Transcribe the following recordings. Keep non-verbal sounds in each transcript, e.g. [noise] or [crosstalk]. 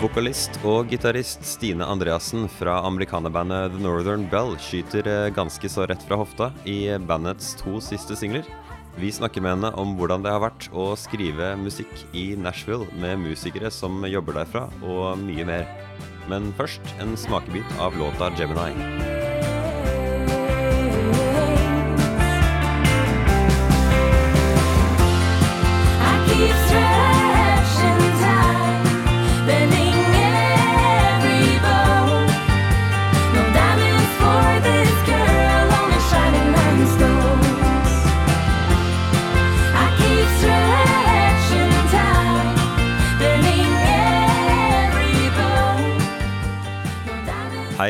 Vokalist og gitarist Stine Andreassen fra amerikanerbandet The Northern Bell skyter eh, ganske så rett fra hofta i bandets to siste singler. Vi snakker med henne om hvordan det har vært å skrive musikk i Nashville med musikere som jobber derfra, og mye mer. Men først en smakebit av låta 'Gemini'.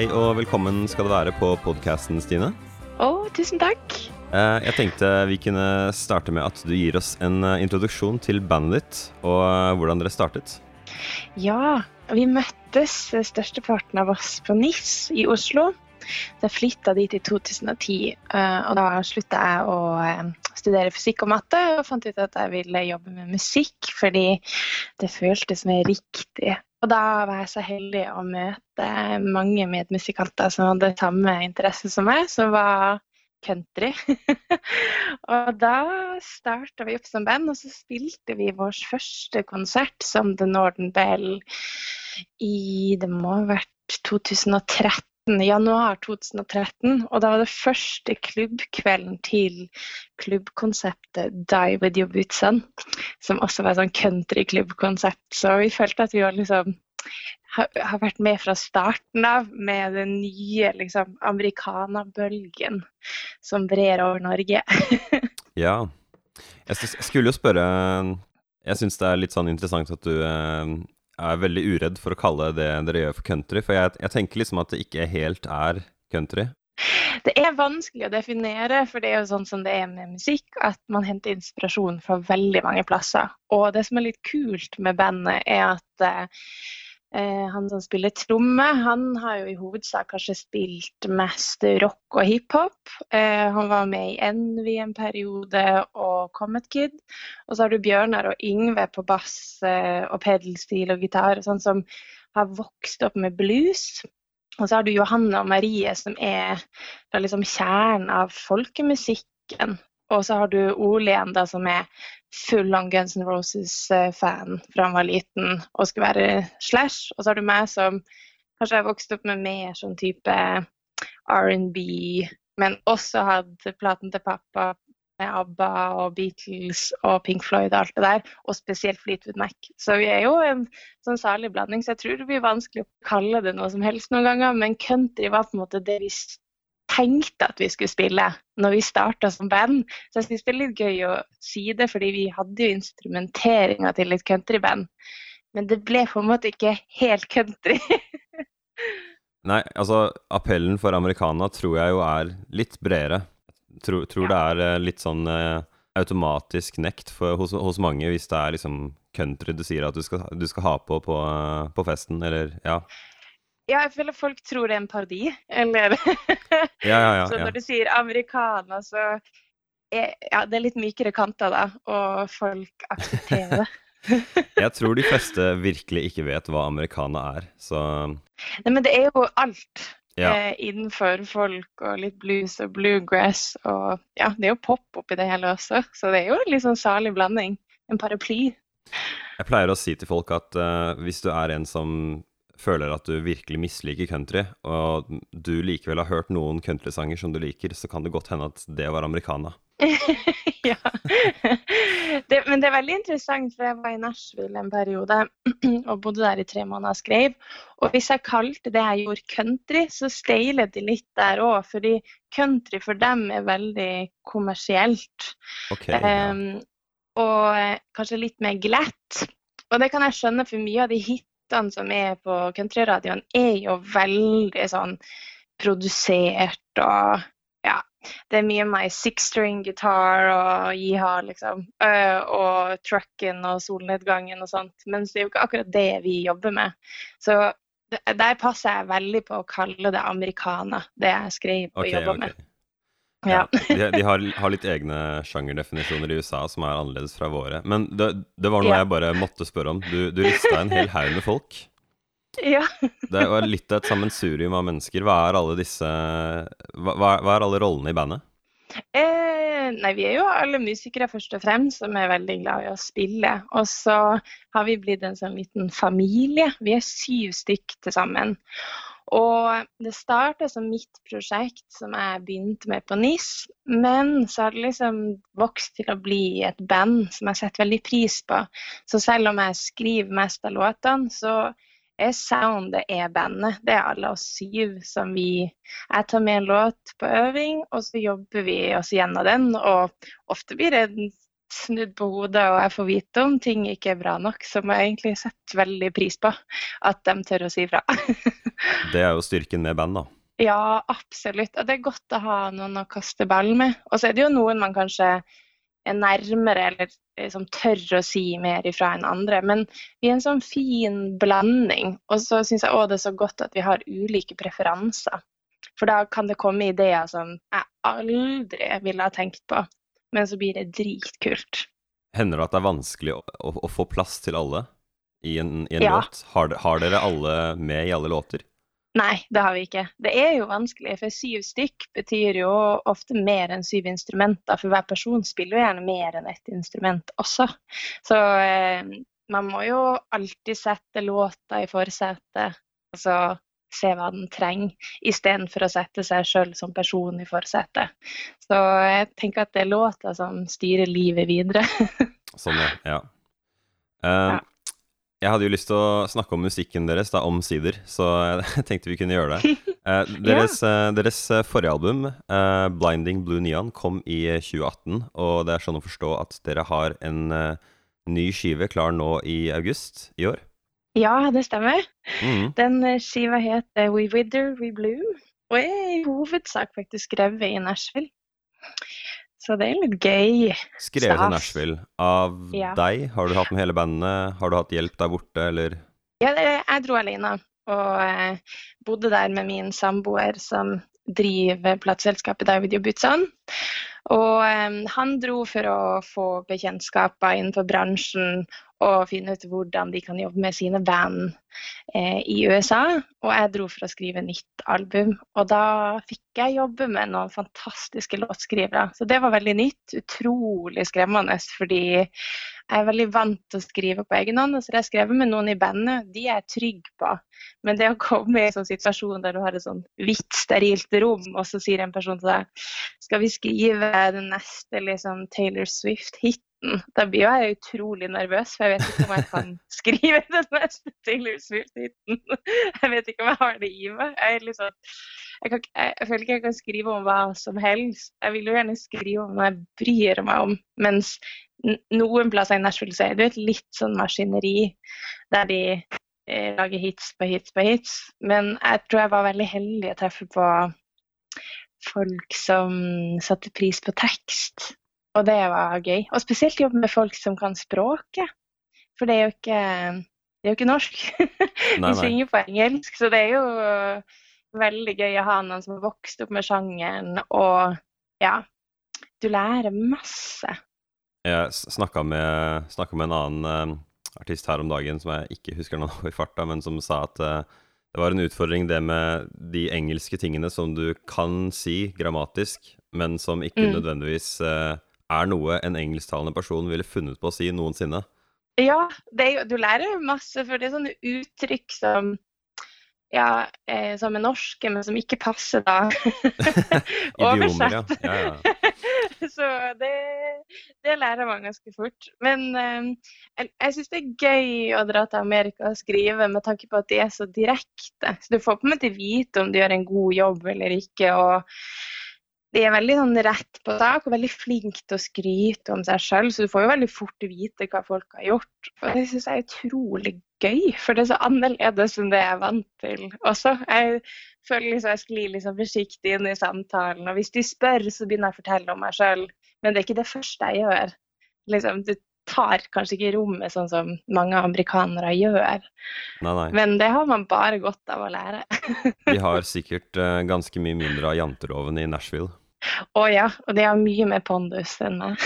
Hei og velkommen skal det være på podkasten, Stine. Å, tusen takk. Eh, Jeg tenkte vi kunne starte med at du gir oss en eh, introduksjon til bandet ditt, og eh, hvordan dere startet. Ja, vi møttes størsteparten av oss på NIS i Oslo. Så jeg flytta dit i 2010, eh, og da slutta jeg å studere fysikk og matte og fant ut at jeg ville jobbe med musikk fordi det føltes mer riktig. Og da var jeg så heldig å møte mange medmusikanter som hadde samme interesse som meg, som var country. [laughs] og da starta vi opp som band, og så spilte vi vår første konsert som The Northern Bell i Det må ha vært 2013. Januar 2013. Og da var det første klubbkvelden til klubbkonseptet Die With Your Boots On, som også var et sånn countryklubbkonsept. Så vi følte at vi var liksom har, vært med fra starten av med den nye liksom, amerikanerbølgen som brer over Norge. [laughs] Ja. Jeg skulle jo spørre Jeg syns det er litt sånn interessant at du eh, er veldig uredd for å kalle det dere gjør for country, for jeg, jeg tenker liksom at det ikke helt er country. Det er vanskelig å definere, for det er jo sånn som det er med musikk, at man henter inspirasjon fra veldig mange plasser. Og det som er litt kult med bandet, er at eh, han som spiller tromme, han har jo i hovedsak kanskje spilt mest rock og hiphop. Eh, han var med i Envy en periode og Comet Kid. Og så har du Bjørnar og Yngve på bass eh, og pedelstil og gitar, sånn som har vokst opp med blues. Og så har du Johanne og Marie, som er fra liksom kjernen av folkemusikken. Og så har du Ole igjen, da, som er full on Guns N' Roses-fan fra han var liten og skulle være Slash. Og så har du meg, som kanskje har vokst opp med mer sånn type R&B, men også hatt platen til pappa med ABBA og Beatles og Pink Floyd og alt det der, og spesielt Fleetwood Mac. Så vi er jo en sånn salig blanding, så jeg tror det blir vanskelig å kalle det noe som helst noen ganger, men country var på en måte det vi tenkte at vi skulle spille når vi starta som band. Så jeg syns det er litt gøy å si det, fordi vi hadde jo instrumenteringa til et countryband. Men det ble på en måte ikke helt country. [laughs] Nei, altså appellen for americana tror jeg jo er litt bredere. Tror, tror det er eh, litt sånn eh, automatisk nekt for, hos, hos mange hvis det er liksom country du sier at du skal, du skal ha på på, eh, på festen, eller ja. Ja, jeg føler folk tror det er en parodi, eller Ja, ja, ja. [laughs] Så når du sier americana, så er ja, det er litt mykere kanter, da, og folk aksepterer det. [laughs] Jeg tror de fleste virkelig ikke vet hva americana er, så Nei, men det er jo alt eh, innenfor folk, og litt blues og bluegrass, og ja, det er jo pop oppi det hele også, så det er jo en litt sånn salig blanding. En paraply. Jeg pleier å si til folk at uh, hvis du er en som føler at du virkelig misliker country, og du likevel har hørt noen countrysanger som du liker, så kan det godt hende at det var americana. [laughs] ja. Det, men det er veldig interessant, for jeg var i Nashville en periode [clears throat] og bodde der i tre måneder og skrev. Og hvis jeg kalte det jeg gjorde country, så steilet de litt der òg. Fordi country for dem er veldig kommersielt. Okay, ja. um, og eh, kanskje litt mer glatt. Og det kan jeg skjønne, for mye av de hitene som er på countryradioen, er jo veldig sånn produsert og ja. Det er mye mer six-string gitar og jiha, liksom. Og trucken og solnedgangen og sånt. Mens det er jo ikke akkurat det vi jobber med. Så der passer jeg veldig på å kalle det americana, det jeg skrev og okay, jobba okay. med. Ja. Ja. [laughs] De, de har, har litt egne sjangerdefinisjoner i USA som er annerledes fra våre. Men det, det var noe Ja. jeg bare måtte spørre om. Du, du rista en hel haug med folk. ja. Det var litt av et sammensurium av mennesker. Hva er alle disse Hva, hva hva er alle rollene i bandet? Eh, nei, vi er jo alle musikere først og fremst, som er veldig glad i å spille. Og så har vi blitt en sånn liten familie. Vi er syv stykk til sammen. Og det starta som mitt prosjekt som jeg begynte med på NIS, men så har det liksom vokst til å bli et band som jeg setter veldig pris på. Så selv om jeg skriver mest av låtene, så er soundet er bandet. Det er alle oss syv som vi Jeg tar med en låt på øving, og så jobber vi oss gjennom den. Og ofte blir det snudd på hodet, og jeg får vite om ting ikke er bra nok, som jeg egentlig setter veldig pris på. At de tør å si fra. [laughs] Det er jo styrken med band, da. Ja, absolutt. Og det er godt å ha noen å kaste ball med. Og så er det jo noen man kanskje er nærmere eller liksom tør å si mer ifra enn andre. Men vi er en sånn fin blanding. Og så syns jeg òg det er så godt at vi har ulike preferanser. For da kan det komme ideer som jeg aldri ville ha tenkt på. Men så blir det dritkult. Hender det at det er vanskelig å, å, å få plass til alle i en, i en Ja. låt? Har, har dere alle med i alle låter? Nei, det har vi ikke. Det er jo vanskelig, for syv stykk betyr jo ofte mer enn syv instrumenter. For hver person spiller jo gjerne mer enn ett instrument også. Så eh, man må jo alltid sette låta i forsetet, og så se hva den trenger, istedenfor å sette seg sjøl som person i forsetet. Så jeg tenker at det er låta som styrer livet videre. [laughs] Sånn, ja. ja. Eh, Ja. Jeg hadde jo lyst til å snakke om musikken deres, da, omsider, så jeg [laughs] tenkte vi kunne gjøre det. [laughs] Uh, deres, ja. deres eh, forrige album, uh, 'Blinding Blue Neon', kom i eh, 2018, og det er sånn å forstå at dere har en eh, ny skive klar nå i august i år. Ja, det stemmer. Mm. Den eh, skiva heter We Wither, We Bloom, og er i hovedsak faktisk skrevet i Nashville. Så det er litt gøy. Skrevet i Nashville. Av Ja. deg? Har du hatt med hele bandet? Har du hatt hjelp der borte, eller? Ja, jeg dro alene og eh, bodde der med min samboer som driver plateselskapet David Jobutsan. Og um, han dro for å få bekjentskaper innenfor bransjen og finne ut hvordan de kan jobbe med sine band eh, i USA. Og jeg dro for å skrive nytt album. Og da fikk jeg jobbe med noen fantastiske låtskrivere. Så det var veldig nytt. Utrolig skremmende, fordi jeg er veldig vant til å skrive på egen hånd. Så har jeg skrevet med noen i bandet, de er jeg trygg på. Men det å komme i en sånn situasjon der du har et sånn hvitt, sterilt rom, og så sier en person til deg skal vi skrive den neste liksom, Taylor Swift-hiten, da blir jeg utrolig nervøs, for jeg vet ikke om jeg kan [laughs] skrive denne Taylor Swift-hiten. Jeg vet ikke om jeg har det i meg. Jeg, liksom, jeg, kan, jeg, jeg føler ikke jeg kan skrive om hva som helst. Jeg vil jo gjerne skrive om hva jeg bryr meg om. Mens noen plasser i Nashville så er det et litt sånn maskineri der de eh, lager hits på hits på hits. Men jeg tror jeg var veldig heldig å treffe på folk som satte pris på tekst. Og det var gøy. Og spesielt jobbe med folk som kan språket. For det er jo ikke, det er jo ikke norsk. [laughs] Nei. synger på engelsk, så det er jo veldig gøy å ha noen som har vokst opp med sjangeren, og ja, du lærer masse. Jeg snakka med, med en annen uh, artist her om dagen som jeg ikke husker noe [laughs] i farta, men som sa at uh, det var en utfordring det med de engelske tingene som du kan si grammatisk, men som ikke Mm. nødvendigvis eh, er noe en engelsktalende person ville funnet på å si noensinne. Ja, det du lærer masse, for det er sånne uttrykk som ja, eh, som er norske, men som ikke passer da. [laughs] Idiomer, ja. ja, ja. [laughs] Så det, det lærer man ganske fort. Men eh, jeg, jeg syns det er gøy å dra til Amerika og skrive med tanke på at de er så direkte. Så du får på en måte vite om du gjør en god jobb eller ikke. og de er veldig sånn rett på sak og veldig flinke til å skryte om seg sjøl, så du får jo veldig fort vite hva folk har gjort. Og det syns jeg er utrolig gøy, for det er så annerledes enn det jeg er vant til også. Jeg føler liksom jeg sklir liksom forsiktig inn i samtalen, og hvis de spør, så begynner jeg å fortelle om meg sjøl. Men det er ikke det første jeg gjør. Liksom, du tar kanskje ikke rommet sånn som mange amerikanere gjør. Nei, nei. Men det har man bare godt av å lære. Vi har [laughs] sikkert uh, ganske mye mindre av janteloven i Nashville. Å ja, og de har mye mer pondus enn meg.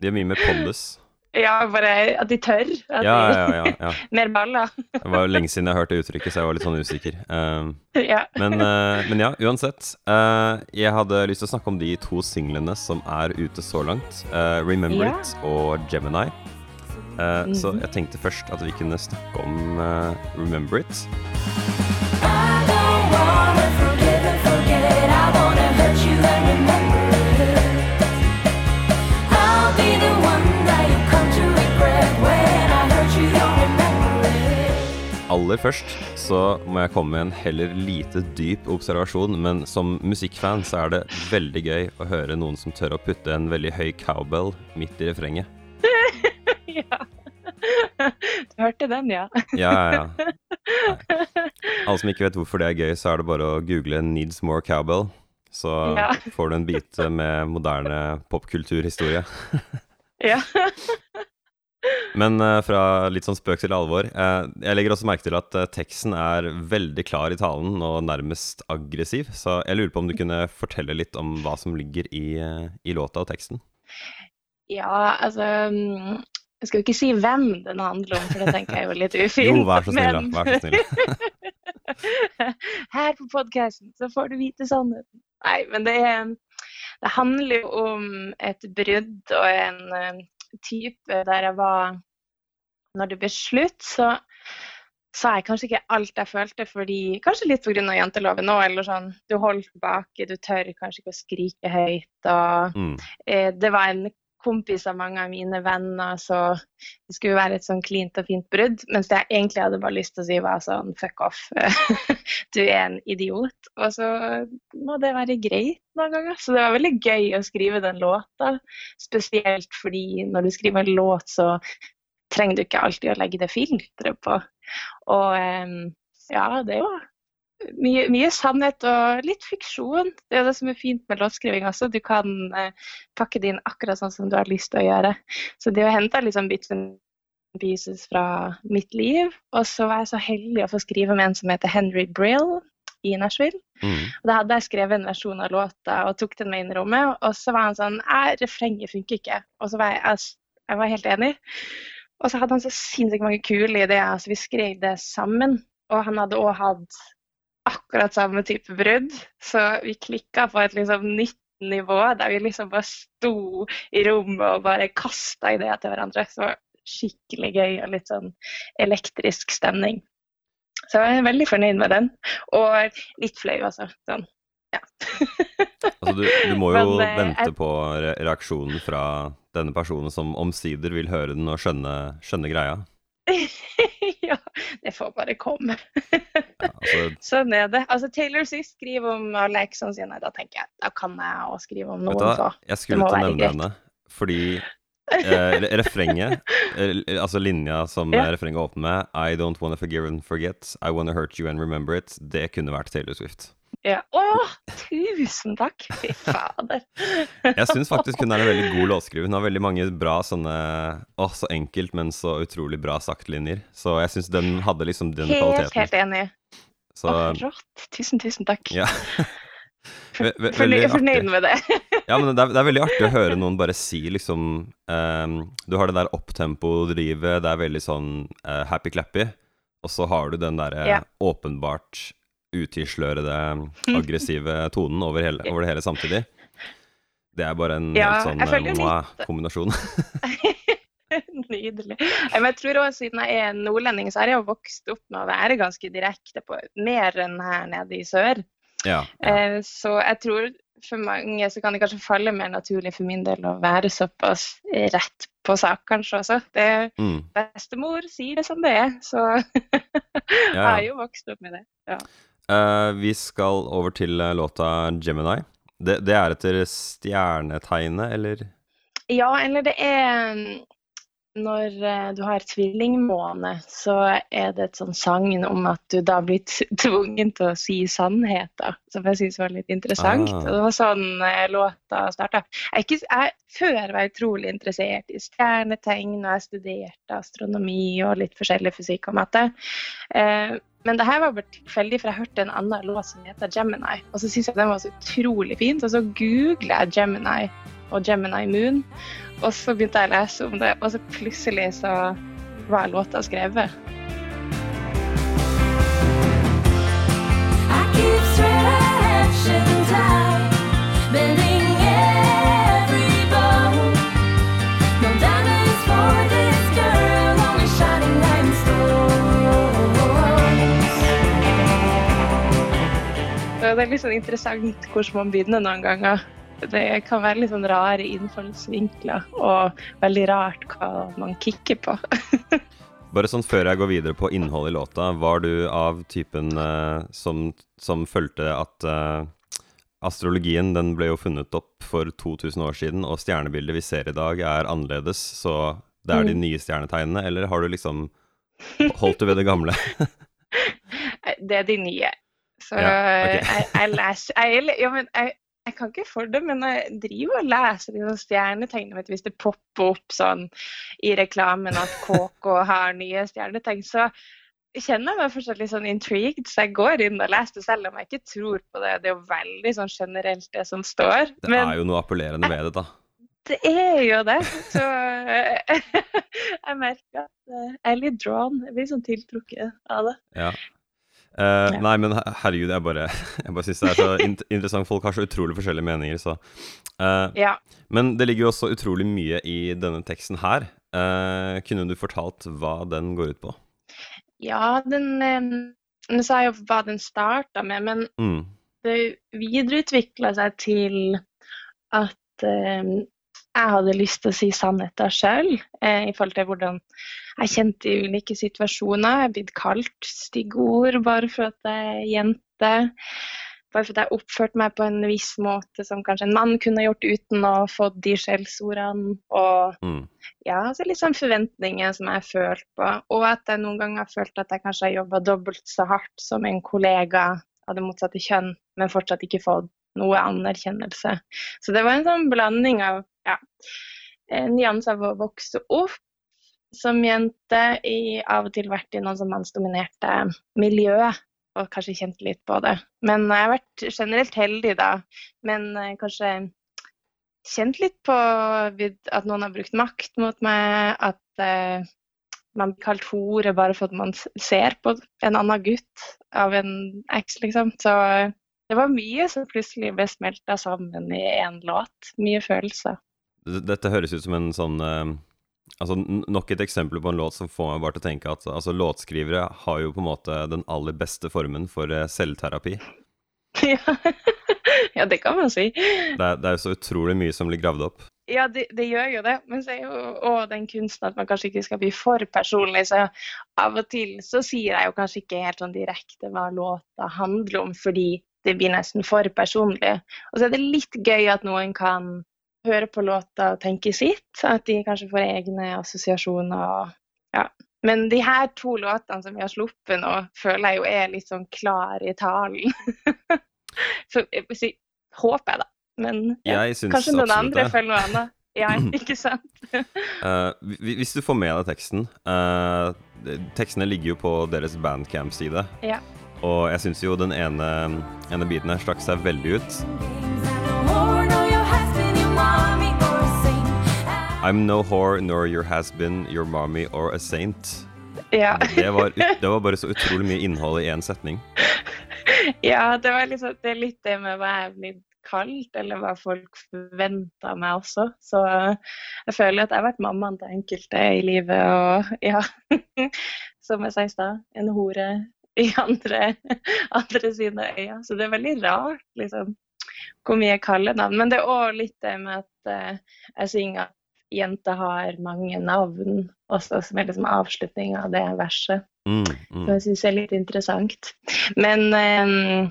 De har mye mer pondus. [laughs] ja, bare at de tør. At Ja, ja, ja. ja. [laughs] Mer baller. Det var jo lenge siden jeg hørte uttrykket, så jeg var litt sånn usikker. Uh, [laughs] ja. Men, uh, men ja, uansett. Uh, jeg hadde lyst til å snakke om de to singlene som er ute så langt. eh, 'Remember Ja. It' og 'Gemini'. Eh, Så Mhm. jeg tenkte først at vi kunne snakke om 'Remember It'. Aller først så må jeg komme med en heller lite dyp observasjon, men som musikkfan så er det veldig gøy å høre noen som tør å putte en veldig høy cowbell midt i refrenget. [laughs] ja. Du hørte den, ja? Ja, ja, ja. Alle som ikke vet hvorfor det er gøy, så er det bare å google 'needs more cowbell'. Så Ja. får du en bit med moderne popkulturhistorie. Ja. [laughs] Men eh, fra litt sånn spøk til alvor. eh, jeg legger også merke til at eh, teksten er veldig klar i talen og nærmest aggressiv. Så jeg lurer på om du kunne fortelle litt om hva som ligger i, i låta og teksten. Ja, altså mm, Jeg skal jo ikke si hvem den handler om, for det tenker jeg er jo litt [laughs] ufint. Jo, vær så snill, da. Vær så snill. [laughs] Her på podkasten så får du vite sannheten. Nei, men det, det handler jo om et brudd og en type der jeg var Når det ble slutt, så sa jeg kanskje ikke alt jeg følte, fordi kanskje litt pga. janteloven òg, eller sånn. Du holder tilbake, du tør kanskje ikke å skrike høyt. og Mm. eh, det var en kompis av mange av mine venner, så det skulle være et sånn cleant og fint brudd. Mens jeg egentlig hadde bare lyst til å si, var sånn fuck off, [laughs] du er en idiot. Og så må det være greit noen ganger. Så det var veldig gøy å skrive den låta. Spesielt fordi når du skriver en låt, så trenger du ikke alltid å legge det filteret på. Og ja, det er jo mye, mye sannhet og litt fiksjon. Det er det som er fint med låtskriving også. Du kan eh, pakke det inn akkurat sånn som du har lyst til å gjøre. Så det å hente liksom bits and pieces fra mitt liv. Og så var jeg så heldig å få skrive med en som heter Henry Brill i Nashville. Mm. Og da hadde jeg skrevet en versjon av låta og tok den med inn i rommet. Og så var han sånn refrenget funker ikke. Og så var jeg, jeg, jeg var helt enig. Og så hadde han så sinnssykt mange kule ideer, så vi skrev det sammen. Og han hadde òg hatt akkurat samme type brudd, så vi klikka på et liksom nytt nivå der vi liksom bare sto i rommet og bare kasta ideer til hverandre. Så det var skikkelig gøy og litt sånn elektrisk stemning. Så jeg er veldig fornøyd med den. Og litt flau, altså. Sånn. Ja. [laughs] Altså, du, du må jo Men, eh, vente jeg- på re reaksjonen fra denne personen som omsider vil høre den og skjønne, skjønne greia. [laughs] det får bare komme. Ja, altså, [laughs] Sånn er det. Altså, Taylor Swift skriver om alle eksene sine. Da tenker jeg, da kan jeg også skrive om noen hva, jeg skulle må til å være greit. henne, fordi [laughs] eh, refrenget, eh, altså linja som Ja. refrenget åpner med, I don't wanna forgive and forget, I wanna hurt you and remember it, det kunne vært Taylor Swift. Ja. Å, tusen takk! Fy fader. Jeg syns faktisk hun er en veldig god låtskriver. Hun har veldig mange bra sånne Å, så enkelt, men så utrolig bra sagt-linjer. Så jeg syns den hadde liksom den Helt, kvaliteten. helt enig. Så Å, rått. Tusen, tusen takk. ja. [laughs] Ve- ve- Fornøyd, med det. Ja, men det er, det er veldig artig å høre noen bare si liksom um, Du har det der opptempo-drivet, det er veldig sånn uh, happy-clappy. Og så har du den derre Ja. åpenbart utislørede, aggressive tonen over, hele, over det hele samtidig. Det er bare en Ja, helt sånn litt- kombinasjon. [laughs] Nydelig. Men jeg tror også siden jeg er nordlending, så har jeg jo vokst opp med å være ganske direkte på mer enn her nede i sør. ja, ja. Eh, så jeg tror for mange så kan det kanskje falle mer naturlig for min del å være såpass rett på sak, kanskje også. Det Mm, Bestemor sier det som det er, så [laughs] jeg ja. har jo vokst opp med det. Eh, vi skal over til eh, låta 'Gemini'. Det, det er etter stjernetegnet, eller? Ja, eller det er når eh, du har tvillingmåne, så er det et sånn sagn om at du da blir [laughs] tvungen til å si sannheter, som jeg syns var litt interessant. Ah. Og det var sånn låta starta. Jeg, ikke, jeg før var jeg utrolig interessert i stjernetegn, og jeg studerte astronomi og litt forskjellig fysikk og matte. Eh, men det her var bare tilfeldig, for jeg hørte en annen låt som heter Gemini. Og så syntes jeg den var så utrolig fint, og så googla jeg Gemini og Gemini Moon. Og så begynte jeg å lese om det, og så plutselig så var låta skrevet. Så det er litt sånn interessant hvordan man begynner noen ganger. Det kan være litt sånn rare innfallsvinkler, og veldig rart hva man kikker på. [laughs] Bare sånn før jeg går videre på innholdet i låta, var du av typen eh, som, som følte at eh, astrologien den ble jo funnet opp for 2000 år siden, og stjernebildet vi ser i dag er annerledes, så det er de Mm. nye stjernetegnene, eller har du liksom holdt du ved det gamle? [laughs] Det er de nye. Så Ja, okay. jeg, jeg leser jeg, ja, men jeg, jeg kan ikke for det, men jeg driver og leser liksom stjernetegn. Vet hvis det popper opp sånn i reklamen at KK har nye stjernetegn, så kjenner jeg meg fortsatt litt sånn intrigued, så jeg går inn og leser det selv om jeg ikke tror på det. Det er jo veldig sånn generelt det som står. Det Men er jo noe appellerende ved det, da. det er jo det. Så [laughs] jeg merker at eh, jeg er litt drawn. Jeg blir sånn tiltrukket av det. Ja. Eh, Ja. Nei, men herregud, jeg bare, [laughs] jeg bare syns det er så [laughs] interessant. Folk har så utrolig forskjellige meninger, så uh, Ja. Men det ligger jo også utrolig mye i denne teksten her. Uh, kunne du fortalt hva den går ut på? Ja, den Nå sa jeg jo hva den starta med, men Mm. det videreutvikla seg til at jeg hadde lyst til å si sannheter sjøl, eh, i forhold til hvordan jeg kjente i ulike situasjoner. Jeg er blitt kalt stygge ord bare for at jeg er jente. Bare for at jeg oppførte meg på en viss måte som kanskje en mann kunne gjort uten å få de skjellsordene. Og Mm. ja, så litt sånn forventninger som jeg har følt på. Og at jeg noen ganger har følt at jeg kanskje har jobba dobbelt så hardt som en kollega av det motsatte kjønn, men fortsatt ikke fått noe anerkjennelse. Så det var en sånn blanding av ja, nyanser av å vokse opp som jente, i av og til vært i noen sånn mannsdominerte miljø, og kanskje kjent litt på det. Men jeg har vært generelt heldig da, men eh, kanskje kjent litt på at noen har brukt makt mot meg, at eh, man blir kalt hore bare for at man ser på en annen gutt av en eks, liksom. Så det var mye som plutselig ble smelta sammen i én låt. Mye følelser. Dette høres ut som en sånn eh, Altså nok et eksempel på en låt som får meg bare til å tenke at altså, låtskrivere har jo på en måte den aller beste formen for eh, selvterapi. [laughs] ja. ja, det kan man si. Det er, det er jo så utrolig mye som blir gravd opp. Ja, det, det gjør jo det. Men så er jo òg den kunsten at man kanskje ikke skal bli for personlig. Så av og til så sier jeg jo kanskje ikke helt sånn direkte hva låta handler om, fordi det blir nesten for personlig. Og så er det litt gøy at noen kan høre på låta og tenke sitt. At de kanskje får egne assosiasjoner. og ja. Men de her to låtene som vi har sluppet nå, føler jeg jo er litt sånn klar i talen. [laughs] så vil håper jeg, da. Men ja. Kanskje noen andre det. føler noe annet. Ja, [laughs] ikke sant? [laughs] uh, hvis du får med deg teksten uh, Tekstene ligger jo på deres bandcamp-side. Ja. Og jeg syns jo den ene, ene biten her stakk seg veldig ut. I'm no whore nor your has-been, your mommy or a saint. Ja. Det var, det var bare så utrolig mye innhold i én setning. [laughs] ja, det var liksom, det er litt det med hva jeg er blitt kalt, eller hva folk forventer av meg også. Så jeg føler at jeg har vært mammaen til enkelte i livet, og ja [laughs] Som jeg sa i stad, en hore i andre, andre sine øyne. Så det er veldig rart, liksom, hvor mye kallenavn. Men det er òg litt det med at eh, jeg synger at jenter har mange navn, også som er liksom avslutning av det verset. Mm, mm. Så jeg syns er litt interessant. Men eh,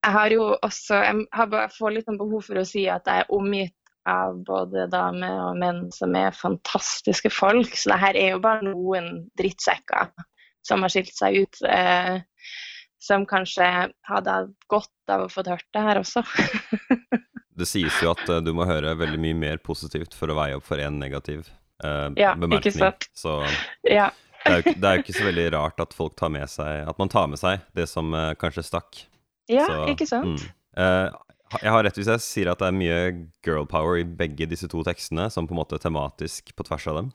jeg har jo også Jeg har bare får litt sånn behov for å si at jeg er omgitt av både damer og menn som er fantastiske folk. Så det her er jo bare noen drittsekker som har skilt seg ut. Eh, som kanskje hadde godt av å få hørt det her også. [laughs] Det sies jo at eh, du må høre veldig mye mer positivt for å veie opp for én negativ eh, Ja, ikke sant? Så [laughs] ja. det er, jo, det er jo ikke så veldig rart at folk tar med seg At man tar med seg det som eh, kanskje stakk. ja, Så, ikke sant? mm. Eh, jeg har rett hvis jeg sier at det er mye girl power i begge disse to tekstene, som på en måte tematisk på tvers av dem.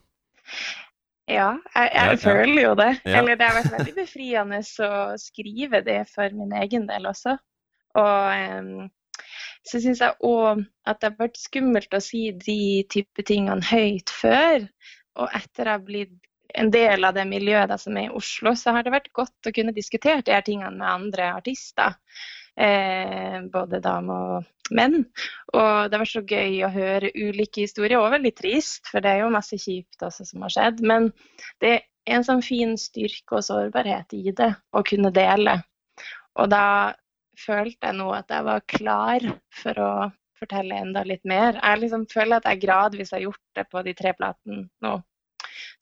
Ja, jeg, jeg føler jo det. Eller det har vært veldig befriende [laughs] å skrive det for min egen del også. Og um, så syns jeg òg at det har vært skummelt å si de type tingene høyt før. Og etter jeg har blitt en del av det miljøet som er i Oslo, så har det vært godt å kunne diskutere de her tingene med andre artister. Eh, både damer og menn. Og det var så gøy å høre ulike historier, og veldig trist, for det er jo masse kjipt også som har skjedd. Men det er en sånn fin styrke og sårbarhet i det, å kunne dele. Og da følte jeg nå at jeg var klar for å fortelle enda litt mer. Jeg liksom føler at jeg gradvis har gjort det på de tre platene nå.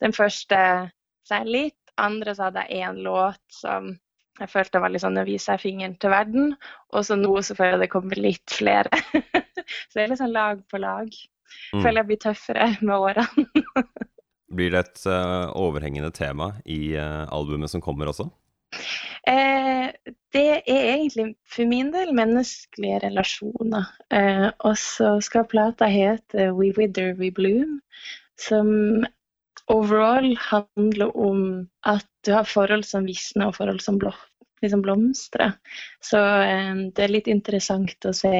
Den første sa jeg litt, andre så hadde jeg én låt som jeg følte var litt sånn å vise fingeren til verden. Og så nå så føler jeg det kommer litt flere. [laughs] så det er litt sånn lag på lag. Mm. Føler jeg blir tøffere med årene. [laughs] Blir det et uh, overhengende tema i uh, albumet som kommer også? Eh, det er egentlig for min del menneskelige relasjoner. Eh, og så skal plata hete We Wither We Bloom, som overall handler om at du har forhold som visner og forhold som liksom blomstrer. Så eh, det er litt interessant å se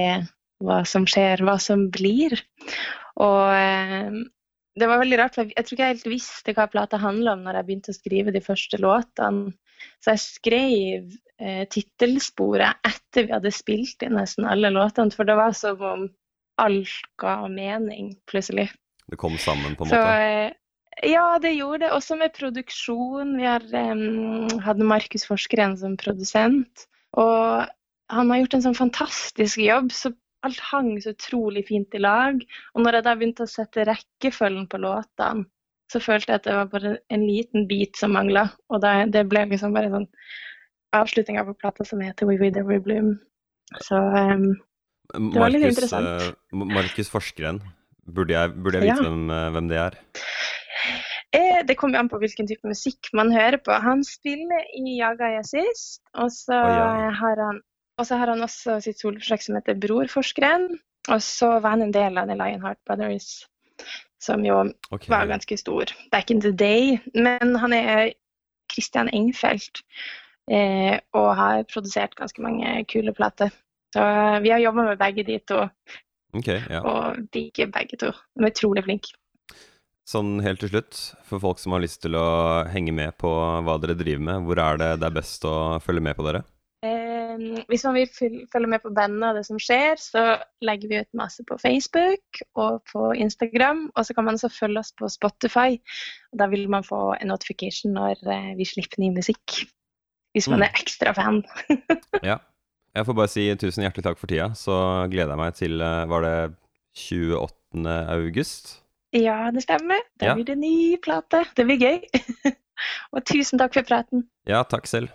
hva som skjer, hva som blir. Og eh, det var veldig rart, for jeg, tror ikke jeg helt visste hva plata handla om når jeg begynte å skrive de første låtene. Så jeg skrev eh, tittelsporet etter vi hadde spilt inn nesten alle låtene, for det var som om alt ga mening, plutselig. Det kom sammen, på en Så måte? eh, ja, det gjorde det. Også med produksjon. Vi har um, hatt Markus Forskeren som produsent. Og han har gjort en sånn fantastisk jobb. så Alt hang så utrolig fint i lag. Og når jeg da begynte å sette rekkefølgen på låtene, så følte jeg at det var bare en liten bit som mangla. Og det, det ble liksom bare sånn avslutninga på plata som heter We With Every Bloom. Så um, det var litt Markus, interessant. eh, Markus Forskeren, burde jeg, burde jeg vite Ja. hvem, eh, hvem det er? Eh, det kommer an på hvilken type musikk man hører på. Han spiller i Jaga Jazzist, og så Å, ja. har han og så har han også sitt soloprosjekt som heter Brorforskeren. Og så var han en del av The Lionheart Brothers, som jo okay. var ganske stor back in the day. Men han er Christian Engfeldt eh, og har produsert ganske mange kule plater. Så eh, vi har jobba med begge de to, Okay, ja. og digger begge to. De er utrolig flinke. Sånn helt til slutt, for folk som har lyst til å henge med på hva dere driver med, hvor er det det er best å følge med på dere? Eh, hvis man vil følge med på bandet og det som skjer, så legger vi ut masse på Facebook og på Instagram. Og så kan man også følge oss på Spotify. Da vil man få en notification når eh, vi slipper ny musikk. Hvis man Mm. er ekstra fan. [laughs] Ja. Jeg får bare si tusen hjertelig takk for tida, så gleder jeg meg til eh, Var det 28. august? Ja, det stemmer. Da Ja. blir det ny plate. Det blir gøy. [laughs] og tusen takk for praten. Ja, takk selv.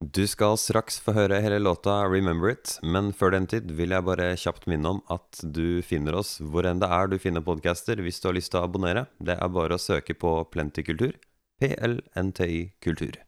Du skal straks få høre hele låta 'Remember It', men før den tid vil jeg bare kjapt minne om at du finner oss hvor enn det er du finner podcaster hvis du har lyst til å abonnere. Det er bare å søke på Plenty Kultur. PLNTI Kultur.